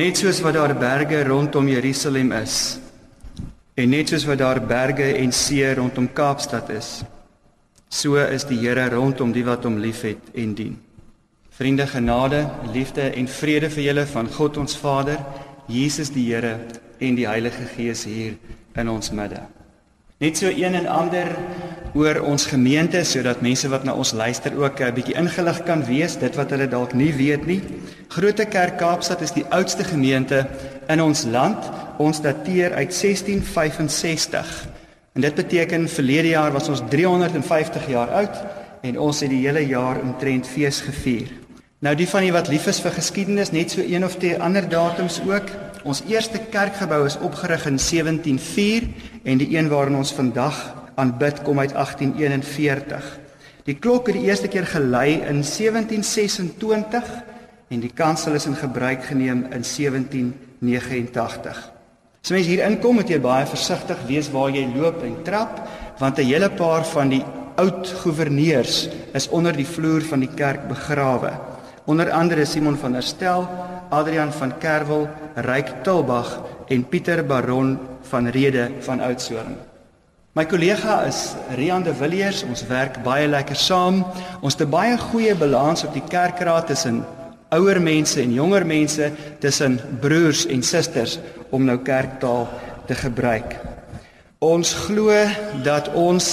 Net soos wat daar berge rondom Jerusalem is en net soos wat daar berge en see rondom Kaapstad is, so is die Here rondom die wat hom liefhet en dien. Vriende, genade, liefde en vrede vir julle van God ons Vader, Jesus die Here en die Heilige Gees hier in ons midde. Net so een en ander oor ons gemeente sodat mense wat na ons luister ook 'n bietjie ingelig kan wees dit wat hulle dalk nie weet nie. Grote Kerk Kaapstad is die oudste gemeente in ons land. Ons dateer uit 1665. En dit beteken verlede jaar was ons 350 jaar oud en ons het die hele jaar omtrent fees gevier. Nou die van julle wat lief is vir geskiedenis, net so een of twee ander datums ook. Ons eerste kerkgebou is opgerig in 1704 en die een waarin ons vandag aanbid kom uit 1841. Die klok het die eerste keer gelei in 1726 en die kansel is in gebruik geneem in 1789. As mens hier inkom, moet jy baie versigtig wees waar jy loop en trap, want 'n hele paar van die oud goewerneurs is onder die vloer van die kerk begrawe. Onder andere Simon van der Stel, Adrian van Kerwel, Ryk Tilbag en Pieter Baron van Rede van Oudtshoorn. My kollega is Rian de Villiers. Ons werk baie lekker saam. Ons het 'n baie goeie balans op die kerkraad tussen ouer mense en jonger mense, tussen broers en susters om nou kerktaal te gebruik. Ons glo dat ons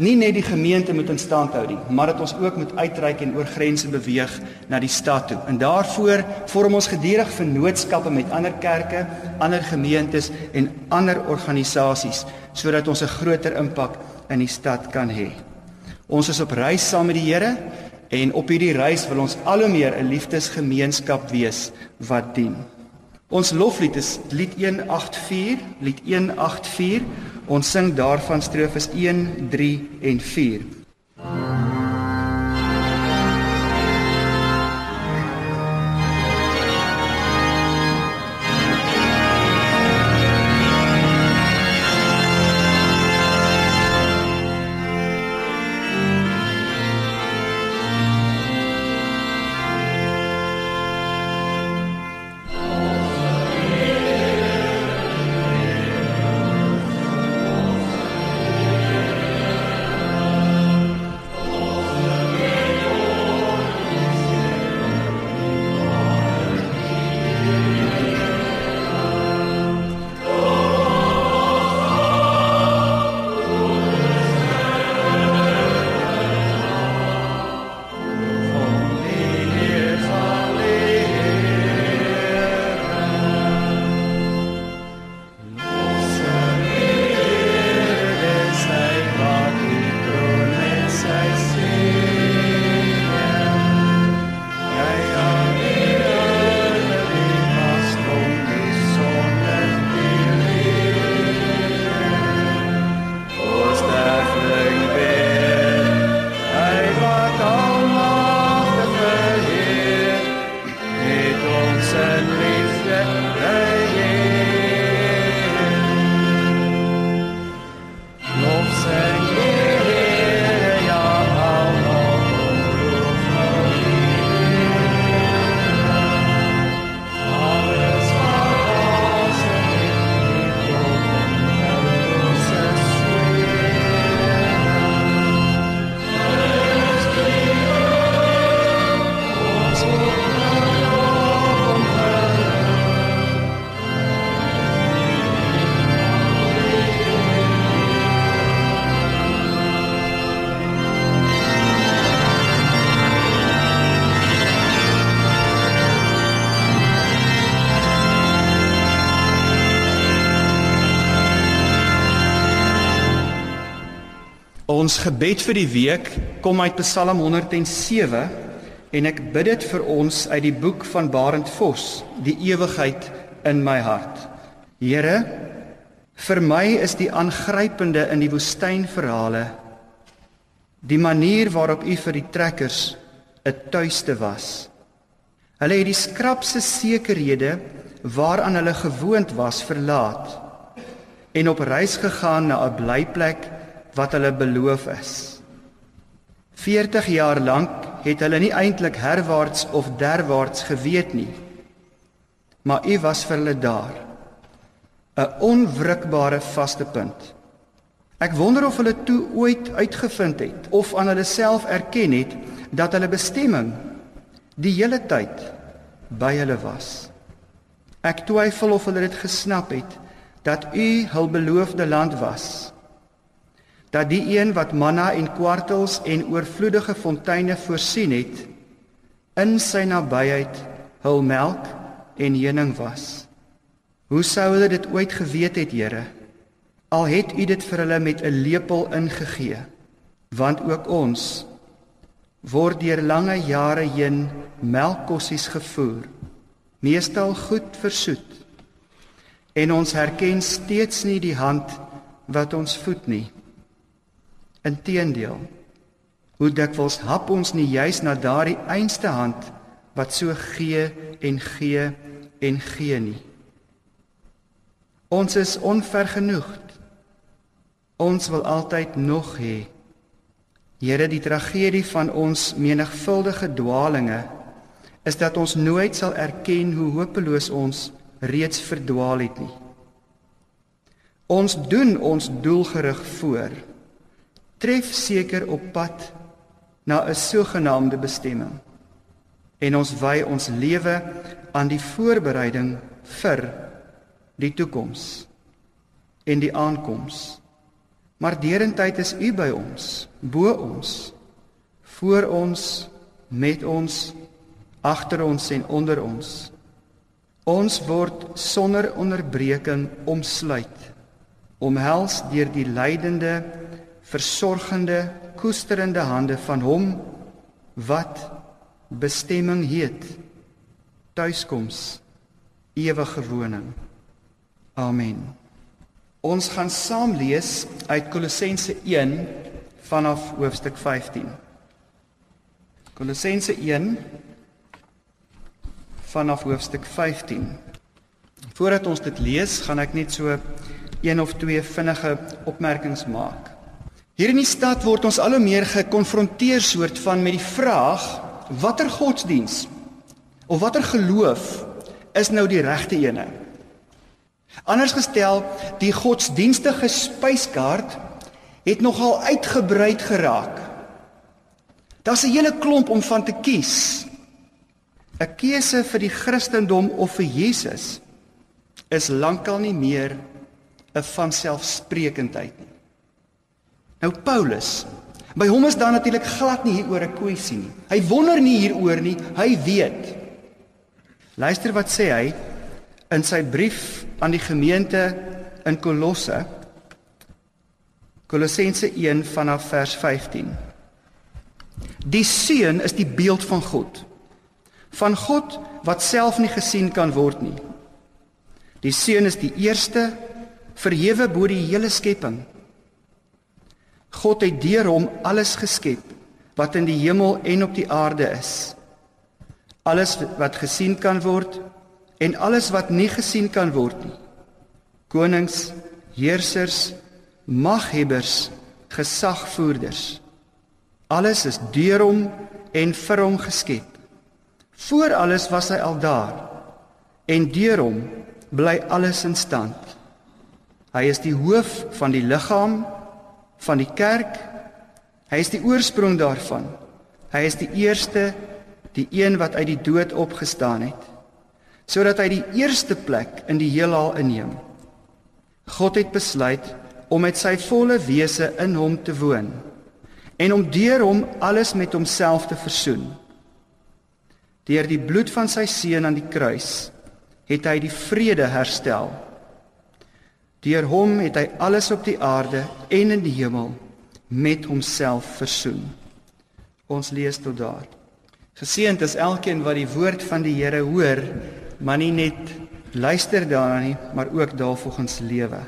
nie net die gemeente moet in stand hou nie, maar dat ons ook moet uitreik en oor grense beweeg na die stad toe. En daarvoor vorm ons gedurig vennootskappe met ander kerke, ander gemeentes en ander organisasies sodat ons 'n groter impak in die stad kan hê. Ons is op reis saam met die Here en op hierdie reis wil ons al hoe meer 'n liefdesgemeenskap wees wat dien. Ons loflied is lied 184, lied 184. Ons sing daarvan strofes 1, 3 en 4. Ons gebed vir die week kom uit Psalm 107 en ek bid dit vir ons uit die boek van Barend Vos, die ewigheid in my hart. Here, vir my is die aangrypende in die woestynverhale die manier waarop U vir die trekkers 'n tuiste was. Hulle het die skrapse sekerhede waaraan hulle gewoond was verlaat en op reis gegaan na 'n blyplek wat hulle beloof is. 40 jaar lank het hulle nie eintlik herwaarts of derwaarts geweet nie. maar U was vir hulle daar. 'n Onwrikbare vaste punt. Ek wonder of hulle toe ooit uitgevind het of aan hulle self erken het dat hulle bestemming die hele tyd by hulle was. Ek twyfel of hulle dit gesnap het dat u hul beloofde land was. Dat die een wat manna en kwartels en oorvloedige fonteine voorsien het in sy nabyheid hul melk en honing was. Hoe sou hulle dit ooit geweet het, Here? Al het u dit vir hulle met 'n lepel ingegee, want ook ons word deur lange jare heen melkkossies gevoer, meestal goed versoet. En ons herken steeds nie die hand wat ons voed nie. Inteendeel, hoe dikwels hap ons nie juis na daardie einste hand wat so gee en gee en gee nie. Ons is onvergenoegd Ons wil altyd nog hê. Here, die tragedie van ons menigvuldige dwaalinge is dat ons nooit sal erken hoe hopeloos ons reeds verdwaal het nie. Ons doen ons doelgerig voor. Tref seker op pad na 'n sogenaamde bestemming. En ons wy ons lewe aan die voorbereiding vir die toekoms en die aankoms. Maar derentyd is U by ons, bo ons, voor ons, met ons, agter ons en onder ons. Ons word sonder onderbreking omsluit, omhels deur die leidende, versorgende, koesterende hande van Hom wat bestemming heet, tuiskoms, ewige woning. Amen. Ons gaan saam lees uit Kolossense 1 vanaf hoofstuk 15. Kolossense 1 vanaf hoofstuk 15. Voordat ons dit lees, gaan ek net so een of twee vinnige opmerkings maak. Hier in die stad word ons al hoe meer gekonfronteer soort van met die vraag watter godsdiens of watter geloof is nou die regte ene? Anders gestel, die godsdienstige spyskaart het nogal uitgebrei geraak. Daar's 'n hele klomp om van te kies. 'n Keuse vir die Christendom of vir Jesus is lankal nie meer 'n vanselfsprekendheid nie. Nou Paulus, by hom is daar natuurlik glad nie hieroor 'n kwessie nie. Hy wonder nie hieroor nie, hy weet. Luister wat sê hy in sy brief aan die gemeente in Kolosse Kolossense 1 vanaf vers 15 Die seun is die beeld van God van God wat self nie gesien kan word nie Die seun is die eerste verhewe bo die hele skepping God het deur hom alles geskep wat in die hemel en op die aarde is alles wat gesien kan word en alles wat nie gesien kan word nie. Konings, heersers, maghebbers, gesagvoerders. Alles is deur hom en vir hom geskep. Voor alles was hy al daar en deur hom bly alles in stand. Hy is die hoof van die liggaam van die kerk. Hy is die oorsprong daarvan. Hy is die eerste, die een wat uit die dood opgestaan het sodat hy die eerste plek in die heelal inneem. God het besluit om met sy volle wese in hom te woon en om deur hom alles met homself te versoen. Deur die bloed van sy seun aan die kruis het hy die vrede herstel. Deur hom het hy alles op die aarde en in die hemel met homself versoen. Ons lees tot daar. Geseënd is elkeen wat die woord van die Here hoor maar nie net luister daarna nie, maar ook daarvolgens lewe.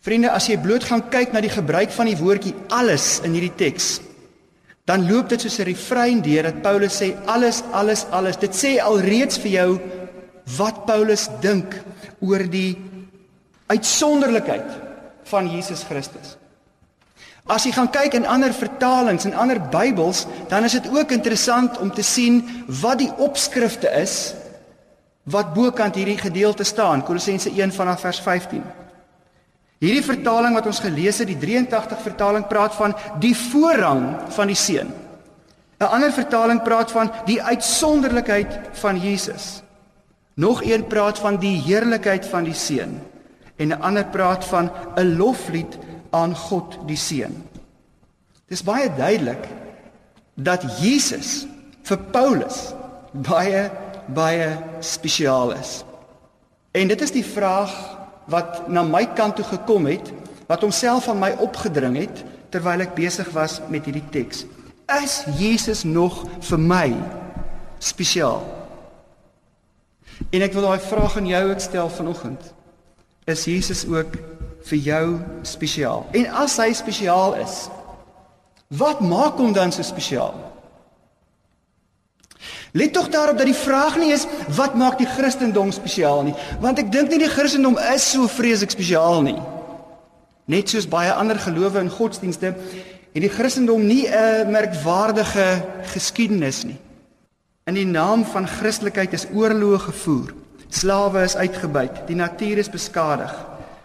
Vriende, as jy bloot gaan kyk na die gebruik van die woordjie alles in hierdie teks, dan loop dit soos 'n refrein deur dat Paulus sê alles, alles, alles. Dit sê alreeds vir jou wat Paulus dink oor die uitsonderlikheid van Jesus Christus. As jy gaan kyk in ander vertalings en ander Bybels, dan is dit ook interessant om te sien wat die opskrifte is wat bokant hierdie gedeelte staan, Kolossense 1 vanaf vers 15. Hierdie vertaling wat ons gelees het, die 83 vertaling praat van die voorrang van die seun. 'n Ander vertaling praat van die uitsonderlikheid van Jesus. Nog een praat van die heerlikheid van die seun en 'n ander praat van 'n loflied aan God die seun. Dis baie duidelik dat Jesus vir Paulus baie baie spesiaal is. En dit is die vraag wat na my kant toe gekom het, wat homself aan my opgedring het terwyl ek besig was met hierdie teks. Is Jesus nog vir my spesiaal? En ek wil daai vraag aan jou ook stel vanoggend. Is Jesus ook vir jou spesiaal? En as hy spesiaal is, wat maak hom dan so spesiaal? Let tog daarop dat die vraag nie is wat maak die Christendom spesiaal nie, want ek dink nie die Christendom is so vreeslik spesiaal nie. Net soos baie ander gelowe en godsdienste het die Christendom nie 'n merkwaardige geskiedenis nie. In die naam van Christelikheid is oorloë gevoer. Slawe is uitgebuit, die natuur is beskadig.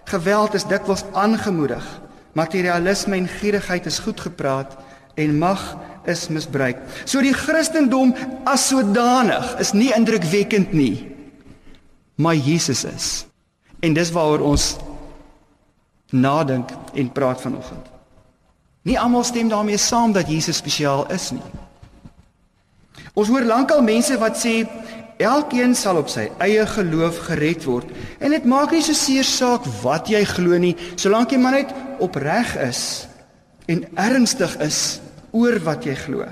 Geweld is dikwels aangemoedig. Materialisme en gierigheid is goed gepraat en mag is misbruik. So die Christendom as sodanig is nie indrukwekkend nie. Maar Jesus is. En dis waaroor ons nadink en praat vanoggend. Nie almal stem daarmee saam dat Jesus spesiaal is nie. Ons hoor lankal mense wat sê elkeen sal op sy eie geloof gered word en dit maak nie so seer saak wat jy glo nie solank jy maar net opreg is en ernstig is oor wat jy glo.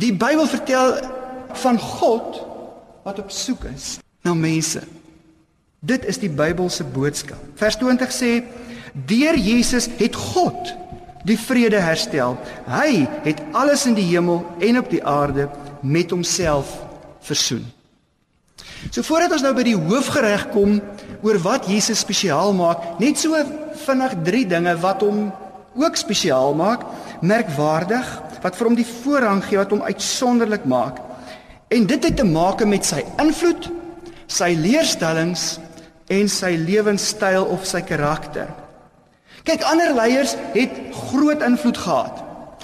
Die Bybel vertel van God wat op soek is na mense. Dit is die Bybelse boodskap. Vers 20 sê: "Deur Jesus het God die vrede herstel. Hy het alles in die hemel en op die aarde met homself versoen." So voordat ons nou by die hoofgereg kom oor wat Jesus spesiaal maak, net so vinnig drie dinge wat hom ook spesiaal maak, merkwaardig, wat vir hom die voorrang gee wat hom uitsonderlik maak. En dit het te maak met sy invloed, sy leerstellings en sy lewenstyl of sy karakter. Kyk, ander leiers het groot invloed gehad.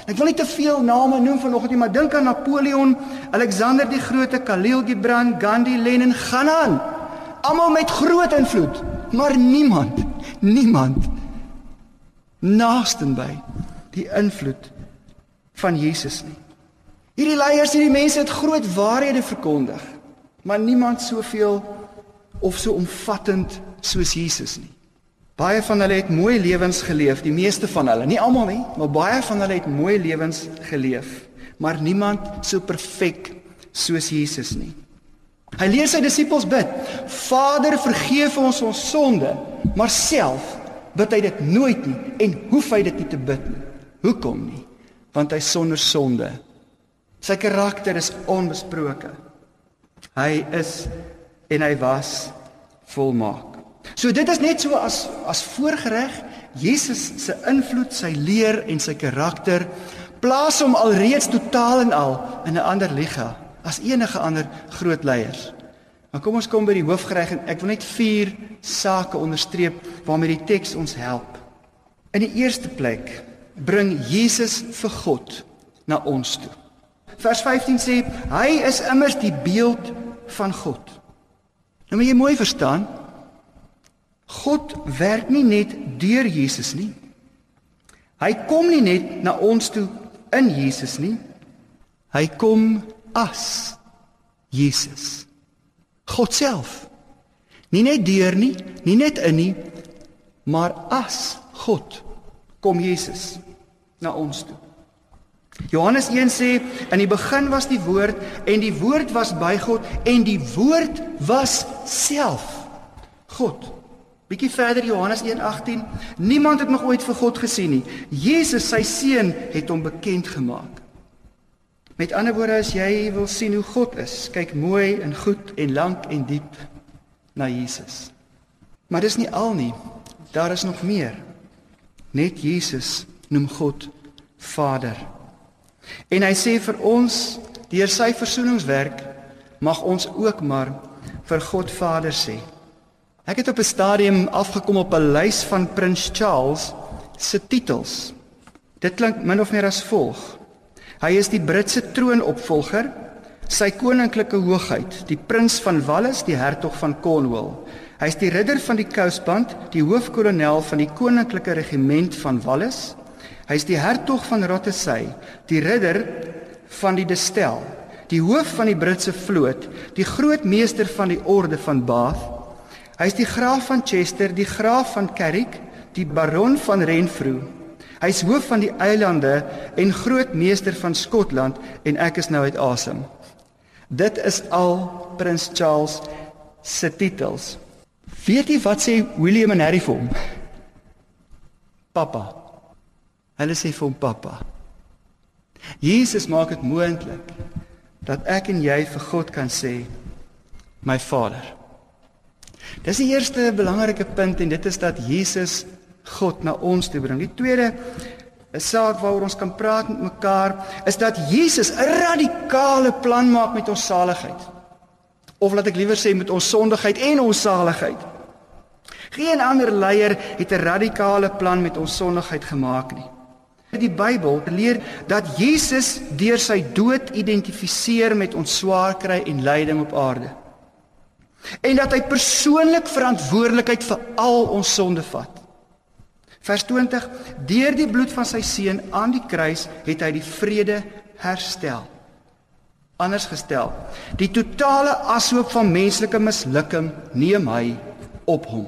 Ek wil nie te veel name noem vanoggend nie, maar dink aan Napoleon, Alexander die Grote, Khalil Gibran, Gandhi, Lenin, gaan aan. Almal met groot invloed, maar niemand, niemand naastenby die invloed van Jesus nie. Hierdie leiers, hierdie mense het groot waarhede verkondig, maar niemand soveel of so omvattend soos Jesus nie. Baie van hulle het mooi lewens geleef, die meeste van hulle, nie almal nie, maar baie van hulle het mooi lewens geleef, maar niemand so perfek soos Jesus nie. Hy leer sy disippels bid: "Vader, vergeef ons ons sonde," maar self bid hy dit nooit nie en hoef hy dit nie te bid nie. Hoekom nie? Want hy sonder sonde. Sy karakter is onbesproke. Hy is en hy was volmaak. So dit is net so as as voorgereg Jesus se invloed, sy leer en sy karakter plaas hom alreeds totaal en al in 'n ander liga as enige ander groot leiers. Maar kom ons kom by die hoofgereg en ek wil net vier sake onderstreep waarmee die teks ons help. In die eerste plek bring Jesus vir God na ons toe. Vers 15 sê hy is immers die beeld van God. Nou moet jy mooi verstaan. God werk nie net deur Jesus nie. Hy kom nie net na ons toe in Jesus nie. Hy kom as Jesus. God self. Nie net deur nie, nie net in nie, maar as God kom Jesus na ons toe. Johannes 1 sê in die begin was die woord en die woord was by God en die woord was self God. Bietjie verder Johannes 1:18 Niemand het nog ooit vir God gesien nie. Jesus sy seun het hom bekend gemaak. Met ander woorde as jy wil sien hoe God is, kyk mooi en goed en lank en diep na Jesus. Maar dis nie al nie. Daar is nog meer. Net Jesus noem God Vader. En hy sê vir ons deur sy versoeningswerk mag ons ook maar vir God Vader sê. Ek het op 'n stadium afgekom op 'n lys van Prins Charles se titels. Dit klink min of meer as volg: Hy is die Britse troonopvolger, sy koninklike hoogheid, die prins van Wales, die hertog van Cornwall. Hy is die ridder van die Kousband, die hoofkolonel van die koninklike regiment van Wales. Hy is die hertog van Rothesay, die ridder van die Destel, die hoof van die Britse vloot, die groot meester van die orde van Bath. Hy is die graaf van Chester, die graaf van Carrick, die baron van Renfrew. Hy is hoof van die eilande en groot meester van Skotland en ek is nou uit asem. Dit is al prins Charles se titels. Weet jy wat sê William en Harry vir hom? Papa. Hulle sê vir hom pappa. Jesus maak dit moontlik dat ek en jy vir God kan sê my Vader. Dis die eerste belangrike punt en dit is dat Jesus God na ons toe bring. Die tweede 'n saak waaroor ons kan praat met mekaar is dat Jesus 'n radikale plan maak met ons saligheid. Of laat ek liewer sê met ons sondigheid en ons saligheid. Geen ander leier het 'n radikale plan met ons sondigheid gemaak nie. Die Bybel leer dat Jesus deur sy dood identifiseer met ons swaar kry en lyding op aarde. En dat hy persoonlik verantwoordelikheid vir al ons sonde vat. Vers 20: Deur die bloed van sy seun aan die kruis het hy die vrede herstel. Anders gestel, die totale ashoop van menslike mislukking neem hy op hom.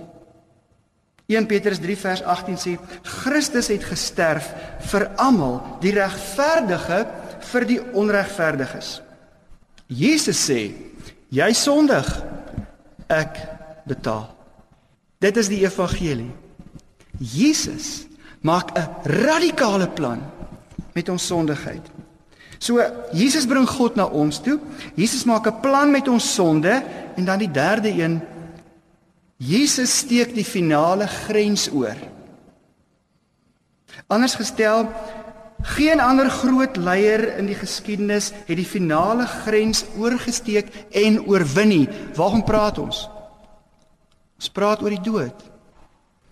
1 Petrus 3 vers 18 sê Christus het gesterf vir almal, die regverdige vir die onregverdiges. Jesus sê, jy sondig, ek betaal. Dit is die evangelie. Jesus maak 'n radikale plan met ons sondigheid. So Jesus bring God na ons toe. Jesus maak 'n plan met ons sonde en dan die derde een Jesus steek die finale grens oor. Anders gestel, geen ander groot leier in die geskiedenis het die finale grens oorgesteek en oorwin nie. Waarom praat ons? Ons praat oor die dood.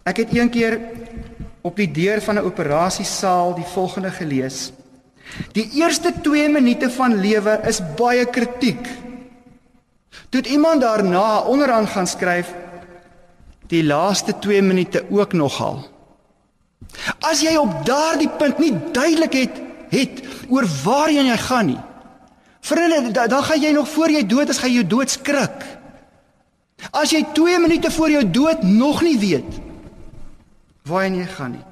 Ek het een keer op die deur van 'n operasiesaal die volgende gelees. Die eerste 2 minute van lewe is baie kritiek. Toe iemand daarna onderaan gaan skryf die laaste 2 minute ook nogal. As jy op daardie punt nie duidelik het het oor waarheen jy gaan nie. Vriende, dan gaan jy nog voor jy dood is, gaan jy dood skrik. As jy 2 minute voor jou dood nog nie weet waarheen jy gaan nie.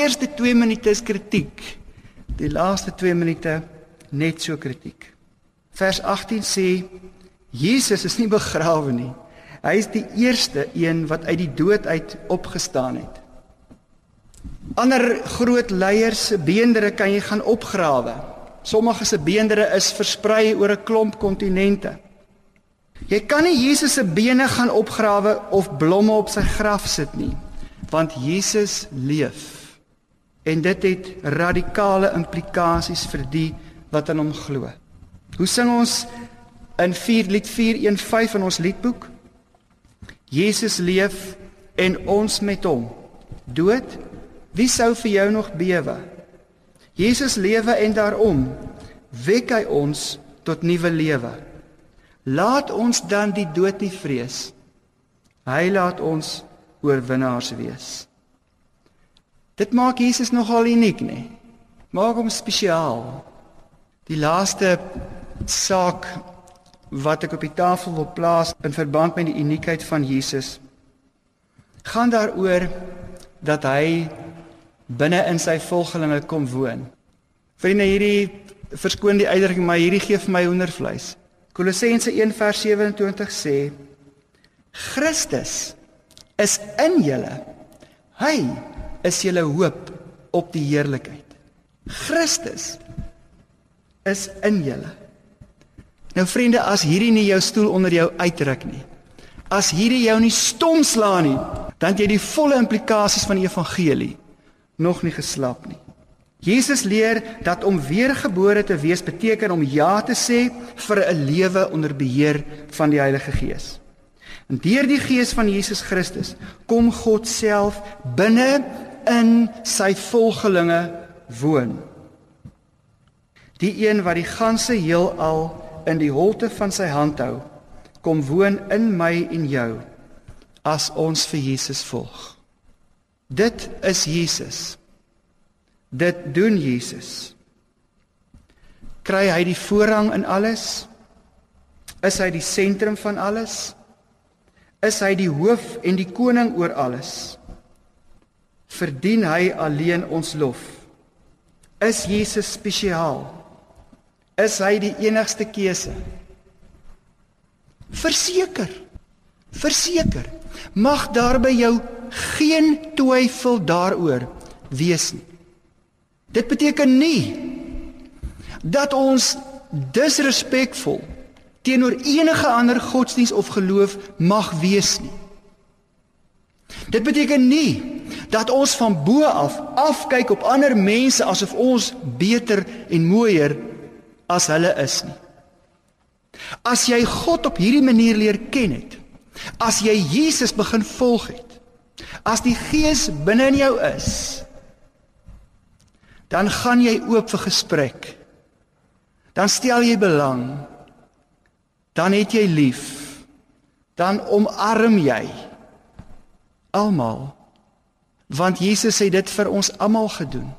Eerste 2 minute is kritiek. Die laaste 2 minute net so kritiek. Vers 18 sê Jesus is nie begrawe nie. Hy is die eerste een wat uit die dood uit opgestaan het. Ander groot leiers se beendere kan jy gaan opgrawe. Sommige se beendere is versprei oor 'n klomp kontinente. Jy kan nie Jesus se bene gaan opgrawe of blomme op sy graf sit nie, want Jesus leef. En dit het radikale implikasies vir die wat aan hom glo. Hoe sing ons in 4 lied 415 in ons liedboek? Jesus leef en ons met hom. Dood, wie sou vir jou nog bewe? Jesus lewe en daarom wek hy ons tot nuwe lewe. Laat ons dan die dood nie vrees. Hy laat ons oorwinnaars wees. Dit maak Jesus nogal uniek, nê? Maak hom spesiaal. Die laaste saak wat ek op die tafel wil plaas in verband met die uniekheid van Jesus gaan daaroor dat hy binne in sy volgelinge kom woon. Vriende, hierdie verskoon die uitdrukking, maar hierdie gee vir my hoendervleis. Kolossense 1:27 sê Christus is in julle. Hy is julle hoop op die heerlikheid. Christus is in julle. Nou vriende, as hierdie nie jou stoel onder jou uitdruk nie. As hierdie jou nie stom slaan nie, dan jy die volle implikasies van die evangelie nog nie geslap nie. Jesus leer dat om weergebore te wees beteken om ja te sê vir 'n lewe onder beheer van die Heilige Gees. En deur die Gees van Jesus Christus kom God self binne in sy volgelinge woon. Die een wat die ganse heelal in die holte van sy hand hou, kom woon in my en jou as ons vir Jesus volg. Dit is Jesus. Dit doen Jesus. Kry hy die voorrang in alles? Is hy die sentrum van alles? Is hy die hoof en die koning oor alles? Verdien hy alleen ons lof? Is Jesus spesiaal? Is hy die enigste keuse? Verseker. Verseker. Mag daar by jou geen twyfel daaroor wees nie. Dit beteken nie dat ons disrespekvol teenoor enige ander godsdiens of geloof mag wees nie. Dit beteken nie dat ons van bo af afkyk op ander mense asof ons beter en mooier as hulle is nie. As jy God op hierdie manier leer ken het, as jy Jesus begin volg het, as die Gees binne in jou is, dan gaan jy oop vir gesprek. Dan stel jy belang. Dan het jy lief. Dan omarm jy almal. Want Jesus het dit vir ons almal gedoen.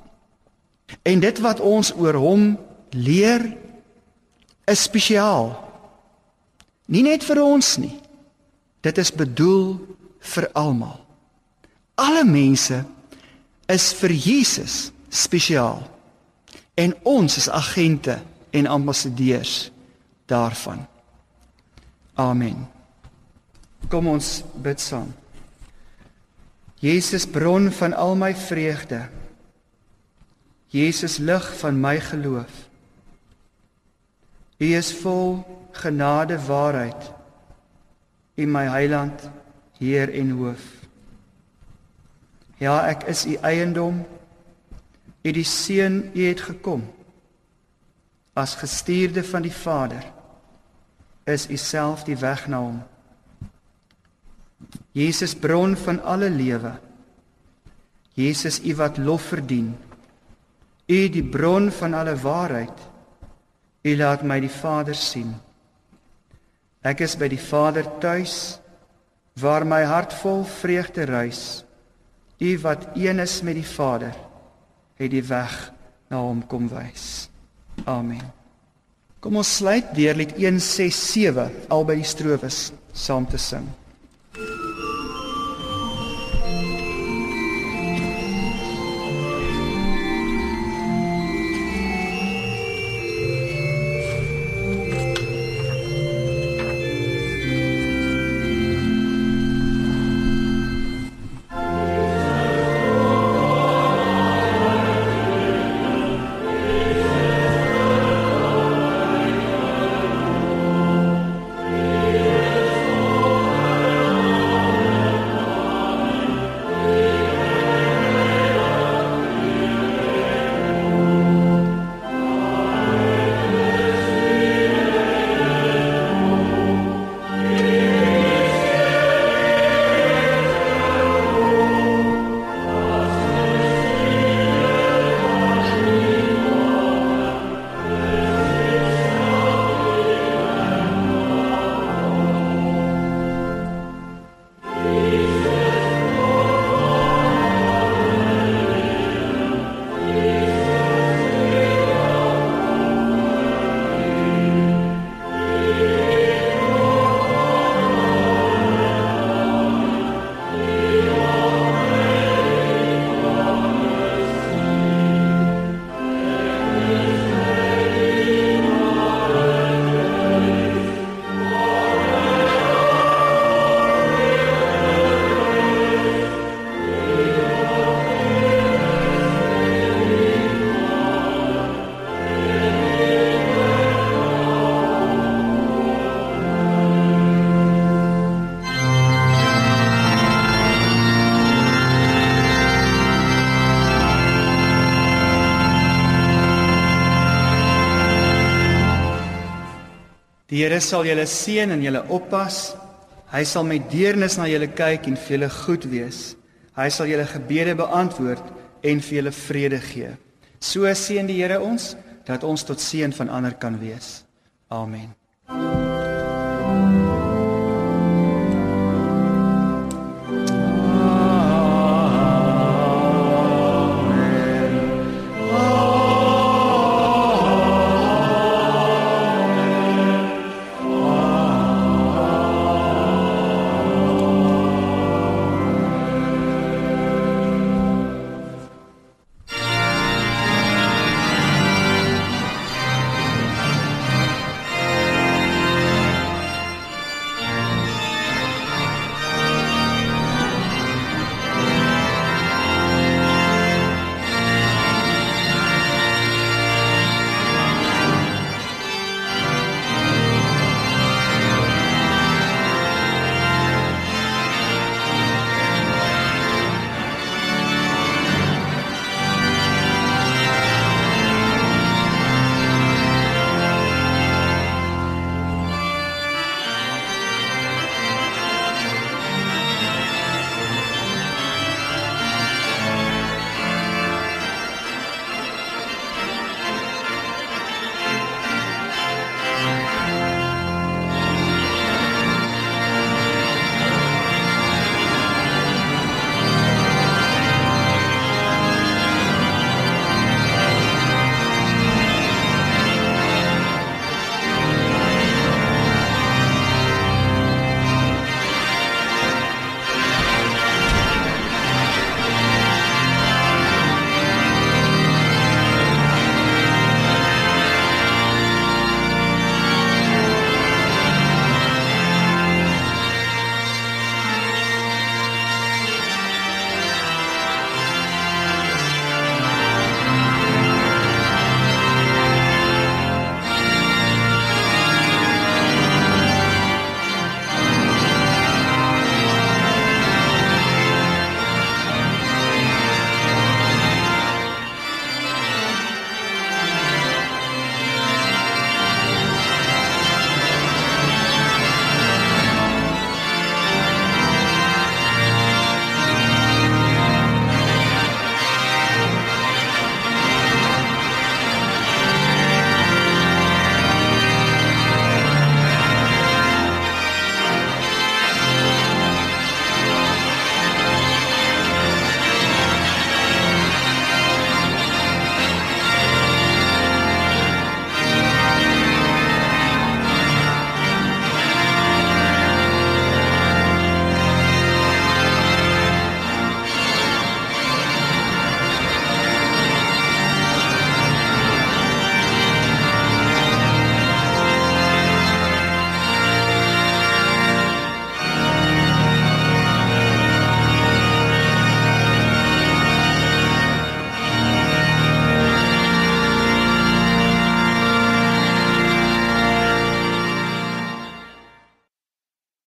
En dit wat ons oor hom leer is spesiaal. Nie net vir ons nie. Dit is bedoel vir almal. Alle mense is vir Jesus spesiaal. En ons is agente en ambassadeurs daarvan. Amen. Kom ons bid saam. Jesus bron van al my vreugde. Jesus lig van my geloof. U is vol genade waarheid. U my heiland, Heer en hoof. Ja, ek is u eiendom. U die seun, u het gekom as gestuurde van die Vader. Is u self die weg na hom. Jesus bron van alle lewe. Jesus u wat lof verdien. U die bron van alle waarheid. U laat my die Vader sien. Ek is by die Vader tuis waar my hart vol vreugde ruis. U wat een is met die Vader het die weg na hom kom wys. Amen. Kom ons sluit deur lied 167 albei strofes saam te sing. Die Here sal julle seën en julle oppas. Hy sal met deernis na julle kyk en vir julle goed wees. Hy sal julle gebede beantwoord en vir julle vrede gee. So seën die Here ons dat ons tot seën van ander kan wees. Amen.